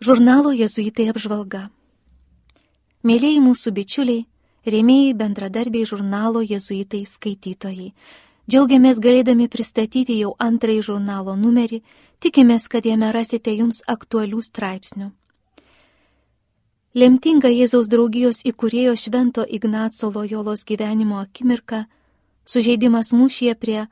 Žurnalo Jėzuitai apžvalga. Mėlyjei mūsų bičiuliai, rėmėjai bendradarbiai žurnalo Jėzuitai skaitytojai. Džiaugiamės galėdami pristatyti jau antrąjį žurnalo numerį, tikimės, kad jame rasite jums aktualių straipsnių. Lemtinga Jėzaus draugijos įkūrėjo Švento Ignaco Lojolos gyvenimo akimirka, sužeidimas mūšyje prie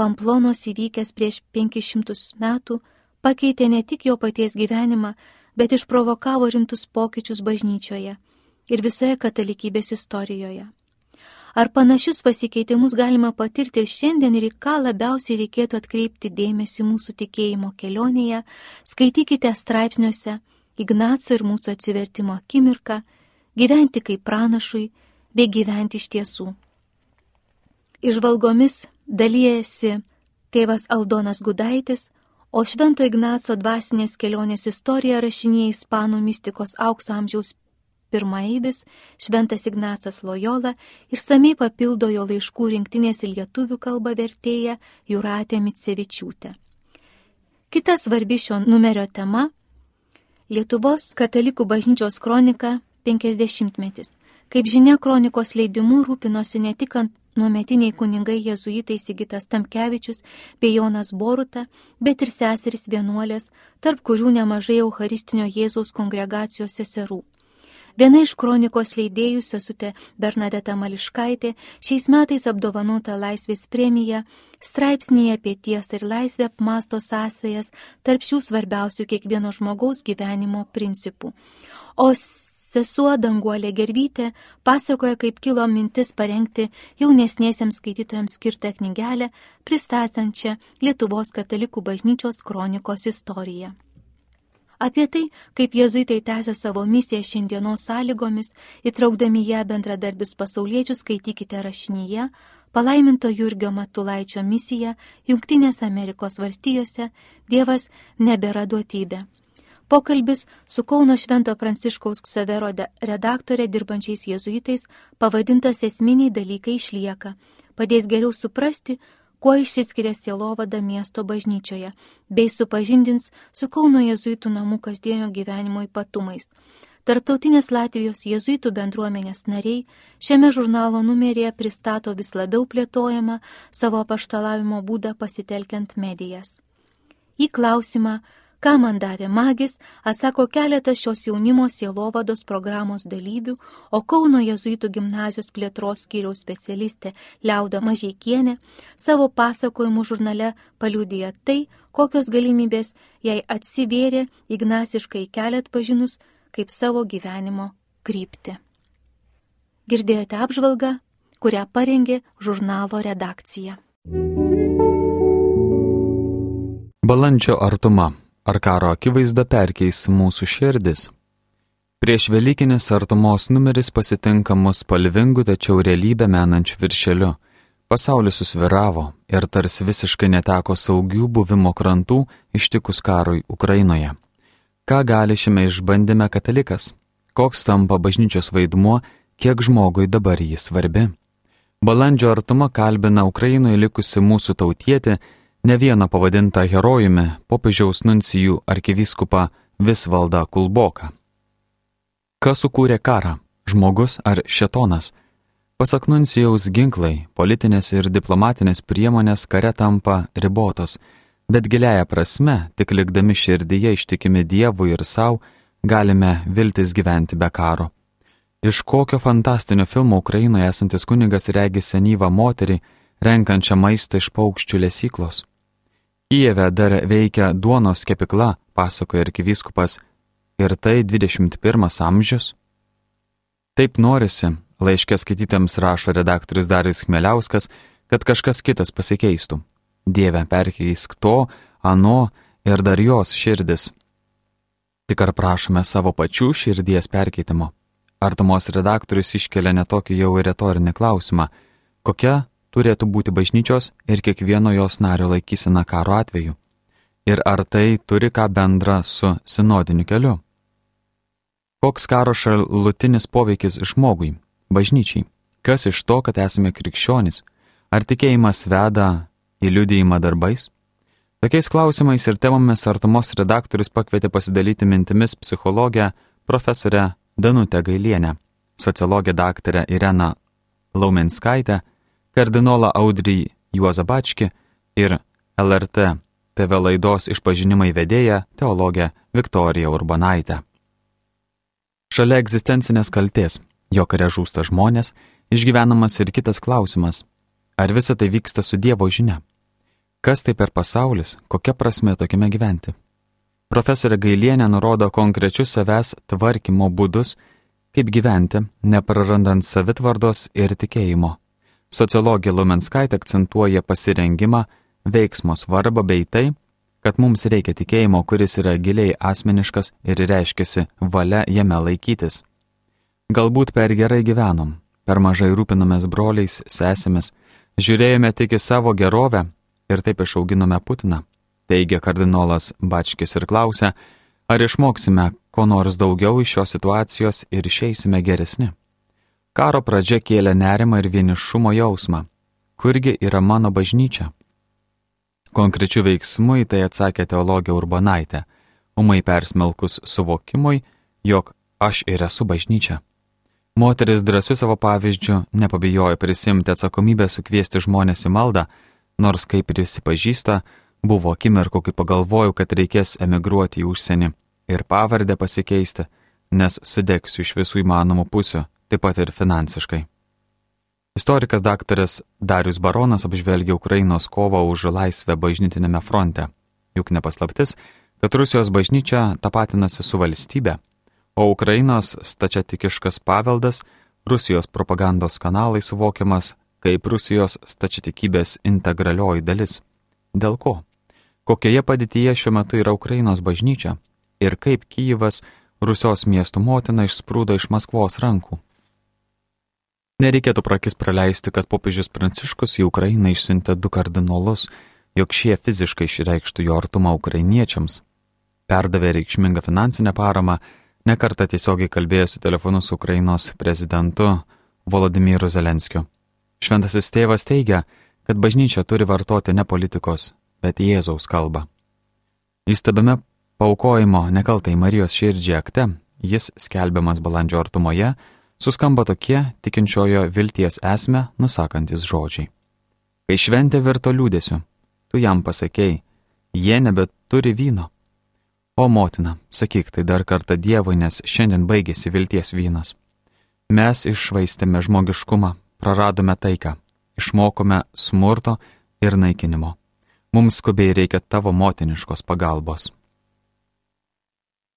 Pamplonos įvykęs prieš 500 metų, pakeitė ne tik jo paties gyvenimą, bet išprovokavo rimtus pokyčius bažnyčioje ir visoje katalikybės istorijoje. Ar panašius pasikeitimus galima patirti ir šiandien ir į ką labiausiai reikėtų atkreipti dėmesį mūsų tikėjimo kelionėje, skaitykite straipsniuose Ignaco ir mūsų atsivertimo akimirką, gyventi kaip pranašui, bei gyventi iš tiesų. Išvalgomis dalyjasi tėvas Aldonas Gudaitis, o Švento Ignaco dvasinės kelionės istoriją rašinėja ispanų mistikos aukso amžiaus pirmaeibis Šventas Ignacas Lojola ir samei papildo jo laiškų rinktinės į lietuvių kalbą vertėja Juratė Mitsevičiūtė. Kita svarbi šio numerio tema Lietuvos katalikų bažnyčios kronika 50-metis. Kaip žinia, kronikos leidimu rūpinosi ne tik ant nuometiniai kuningai jėzuitai Sigitas Tamkevičius bei Jonas Boruta, bet ir seseris vienuolės, tarp kurių nemažai Eucharistinio Jėzaus kongregacijos seserų. Viena iš kronikos leidėjų sesutė Bernadeta Mališkaitė šiais metais apdovanota Laisvės premija straipsnėje apie tiesą ir laisvę apmasto sąsajas tarp šių svarbiausių kiekvieno žmogaus gyvenimo principų. O sesuo Danguolė Gervytė pasakoja, kaip kilo mintis parengti jaunesniesiems skaitytojams skirtą knygelę, pristatančią Lietuvos katalikų bažnyčios kronikos istoriją. Apie tai, kaip jezuitai tęsia savo misiją šiandienos sąlygomis, įtraukdami ją bendradarbius pasauliečius, skaitykite rašinyje palaiminto Jurgio Matulaičio misiją Junktinės Amerikos valstijose Dievas nebėra duotybė. Pokalbis su Kauno Švento Pranciškaus Ksavero redaktorė dirbančiais jezuitais pavadintas esminiai dalykai išlieka, padės geriau suprasti, kuo išsiskiria sielovada miesto bažnyčioje, bei supažindins su Kauno jėzuitų namų kasdienio gyvenimo ypatumais. Tarptautinės Latvijos jėzuitų bendruomenės nariai šiame žurnalo numeryje pristato vis labiau plėtojamą savo paštalavimo būdą pasitelkiant medijas. Į klausimą, Ką man davė magis, atsako keletas šios jaunimo sielovados programos dalyvių, o Kauno jezuitų gimnazijos plėtros skyriaus specialistė Liauda Mažiekienė savo pasakojimų žurnale paliūdėjo tai, kokios galimybės jai atsivėrė ignasiškai keliat pažinus kaip savo gyvenimo krypti. Girdėjote apžvalgą, kurią parengė žurnalo redakcija. Balandžio artuma ar karo akivaizda perkeis mūsų širdis. Prieš Velykinės artumos numeris pasitinka mus spalvingu, tačiau realybę menančiu viršeliu. Pasaulis susviravo ir tarsi visiškai neteko saugių buvimo krantų ištikus karui Ukrainoje. Ką gali šiame išbandyme katalikas? Koks tampa bažnyčios vaidmuo, kiek žmogui dabar jis svarbi? Balandžio artuma kalbina Ukrainoje likusi mūsų tautietė ne vieną pavadintą herojumi popiežiaus nuncijų arkivyskupą Visvaldą Kulboką. Kas sukūrė karą - žmogus ar šetonas? Pasak nuncijaus ginklai, politinės ir diplomatinės priemonės kare tampa ribotos, bet giliaja prasme, tik likdami širdyje ištikimi Dievui ir savo, galime viltis gyventi be karo. Iš kokio fantastinio filmo Ukrainoje esantis kunigas regi senyvą moterį, renkančią maistą iš paukščių lesyklos. Kijeve dar veikia duonos kepikla, pasakoja arkivyskupas, ir tai 21 amžius. Taip norisi, laiškė skaitytams rašo redaktorius Darius Chmeliauskas, kad kažkas kitas pasikeistų. Dieve, perkeisk to, ano ir dar jos širdis. Tik ar prašome savo pačių širdies perkeitimo? Artumos redaktorius iškelia netokį jau retorinį klausimą, kokia turėtų būti bažnyčios ir kiekvieno jos nario laikysena karo atveju. Ir ar tai turi ką bendra su sinodiniu keliu? Koks karo šalutinis poveikis žmogui, bažnyčiai? Kas iš to, kad esame krikščionys? Ar tikėjimas veda į liudėjimą darbais? Tokiais klausimais ir temomis artumos redaktorius pakvietė pasidalyti mintimis psichologę profesorę Danutę Gailienę, sociologę daktarę Ireną Laumenskaitę, kardinolą Audrį Juozabačkį ir LRT TV laidos išpažinimai vedėją teologę Viktoriją Urbanaitę. Šalia egzistencinės kalties, jo kare žūsta žmonės, išgyvenamas ir kitas klausimas - ar visa tai vyksta su Dievo žinia? Kas tai per pasaulis, kokia prasme tokiame gyventi? Profesorė Gailienė nurodo konkrečius savęs tvarkymo būdus, kaip gyventi, neprarandant savitvardos ir tikėjimo. Sociologija Lumenskaitė akcentuoja pasirengimą, veiksmo svarbą bei tai, kad mums reikia tikėjimo, kuris yra giliai asmeniškas ir reiškiasi valia jame laikytis. Galbūt per gerai gyvenom, per mažai rūpinomės broliais, sesėmis, žiūrėjome tik į savo gerovę ir taip išauginome Putiną, teigia kardinolas Bačkis ir klausia, ar išmoksime ko nors daugiau iš šios situacijos ir išeisime geresni. Karo pradžia kėlė nerimą ir vienišumo jausmą. Kurgi yra mano bažnyčia? Konkrečių veiksmų į tai atsakė teologija Urbanaitė, umai persmelkus suvokimui, jog aš ir esu bažnyčia. Moteris drąsiu savo pavyzdžiu nepabijojo prisimti atsakomybę sukviesti žmonės į maldą, nors kaip prisipažįsta, buvo akimirkų, kai pagalvojau, kad reikės emigruoti į užsienį ir pavardę pasikeisti, nes sudegsiu iš visų įmanomų pusių, taip pat ir finansiškai. Istorikas daktaras Darius Baronas apžvelgia Ukrainos kovą už laisvę bažnytinėme fronte. Juk nepaslaptis, kad Rusijos bažnyčia tapatinasi su valstybe, o Ukrainos stačiatikiškas paveldas Rusijos propagandos kanalai suvokiamas kaip Rusijos stačiatikybės integralioji dalis. Dėl ko? Kokioje padėtyje šiuo metu yra Ukrainos bažnyčia ir kaip Kyivas, Rusijos miestų motina, išsprūdo iš Maskvos rankų. Nereikėtų prakis praleisti, kad popiežius Pranciškus į Ukrainą išsiuntė du kardinolus, jog šie fiziškai išreikštų jo artumą ukrainiečiams. Perdavė reikšmingą finansinę paramą, nekartą tiesiogiai kalbėjosi telefonu su Ukrainos prezidentu Volodymyru Zelenskiu. Šventasis tėvas teigia, kad bažnyčia turi vartoti ne politikos, bet Jėzaus kalbą. Įstabiame paukojimo nekaltai Marijos širdžiai akte, jis skelbiamas balandžio artumoje, suskamba tokie tikinčiojo vilties esmę nusakantis žodžiai. Kai šventė virto liūdėsiu, tu jam pasakėjai, jie nebeturi vyno. O motina, sakyk tai dar kartą Dievui, nes šiandien baigėsi vilties vynas. Mes iššvaistėme žmogiškumą, praradome taiką, išmokome smurto ir naikinimo. Mums skubiai reikia tavo motiniškos pagalbos.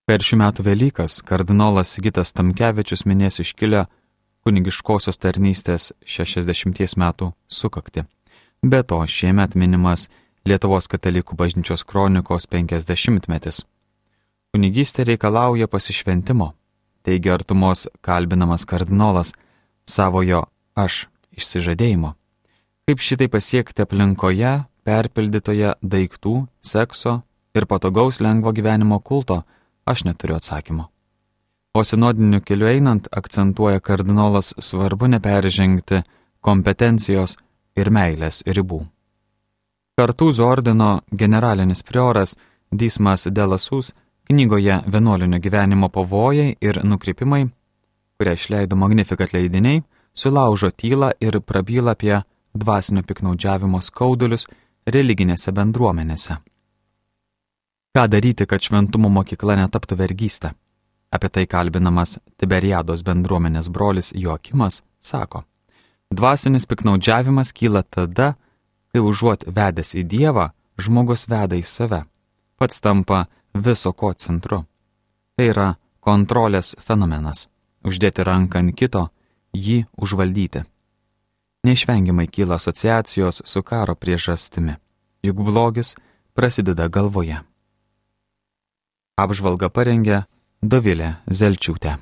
Per šių metų Velykas kardinolas Sigitas Tamkevičius minės iškilę kunigiškosios tarnystės 60 metų sukakti. Be to, šiemet minimas Lietuvos katalikų bažnyčios kronikos 50-metis. Kunigystė reikalauja pasišventimo, teigia artumos kalbinamas kardinolas savojo aš išsižadėjimo. Kaip šitai pasiekti aplinkoje, perpildytoje daiktų, sekso ir patogaus lengvo gyvenimo kulto, aš neturiu atsakymo. O sinodiniu keliu einant akcentuoja kardinolas svarbu neperžengti kompetencijos ir meilės ribų. Kartūzų ordino generalinis prioras Dismas Delasus knygoje Vienuolinio gyvenimo pavojai ir nukrypimai, kurią išleido Magnificat leidiniai, sulaužo tylą ir prabyla apie dvasinio piknaudžiavimo skaudulius religinėse bendruomenėse. Ką daryti, kad šventumo mokykla netaptų vergystę? Apie tai kalbinamas Tiberiados bendruomenės brolis Joakimas sako, dvasinis piknaudžiavimas kyla tada, kai užuot vedęs į Dievą, žmogus veda į save, pats tampa viso ko centru. Tai yra kontrolės fenomenas. Uždėti ranką ant kito jį užvaldyti. Neišvengiamai kyla asociacijos su karo priežastimi, juk blogis prasideda galvoje. Apžvalga parengė Dovilė Zelčiūtė.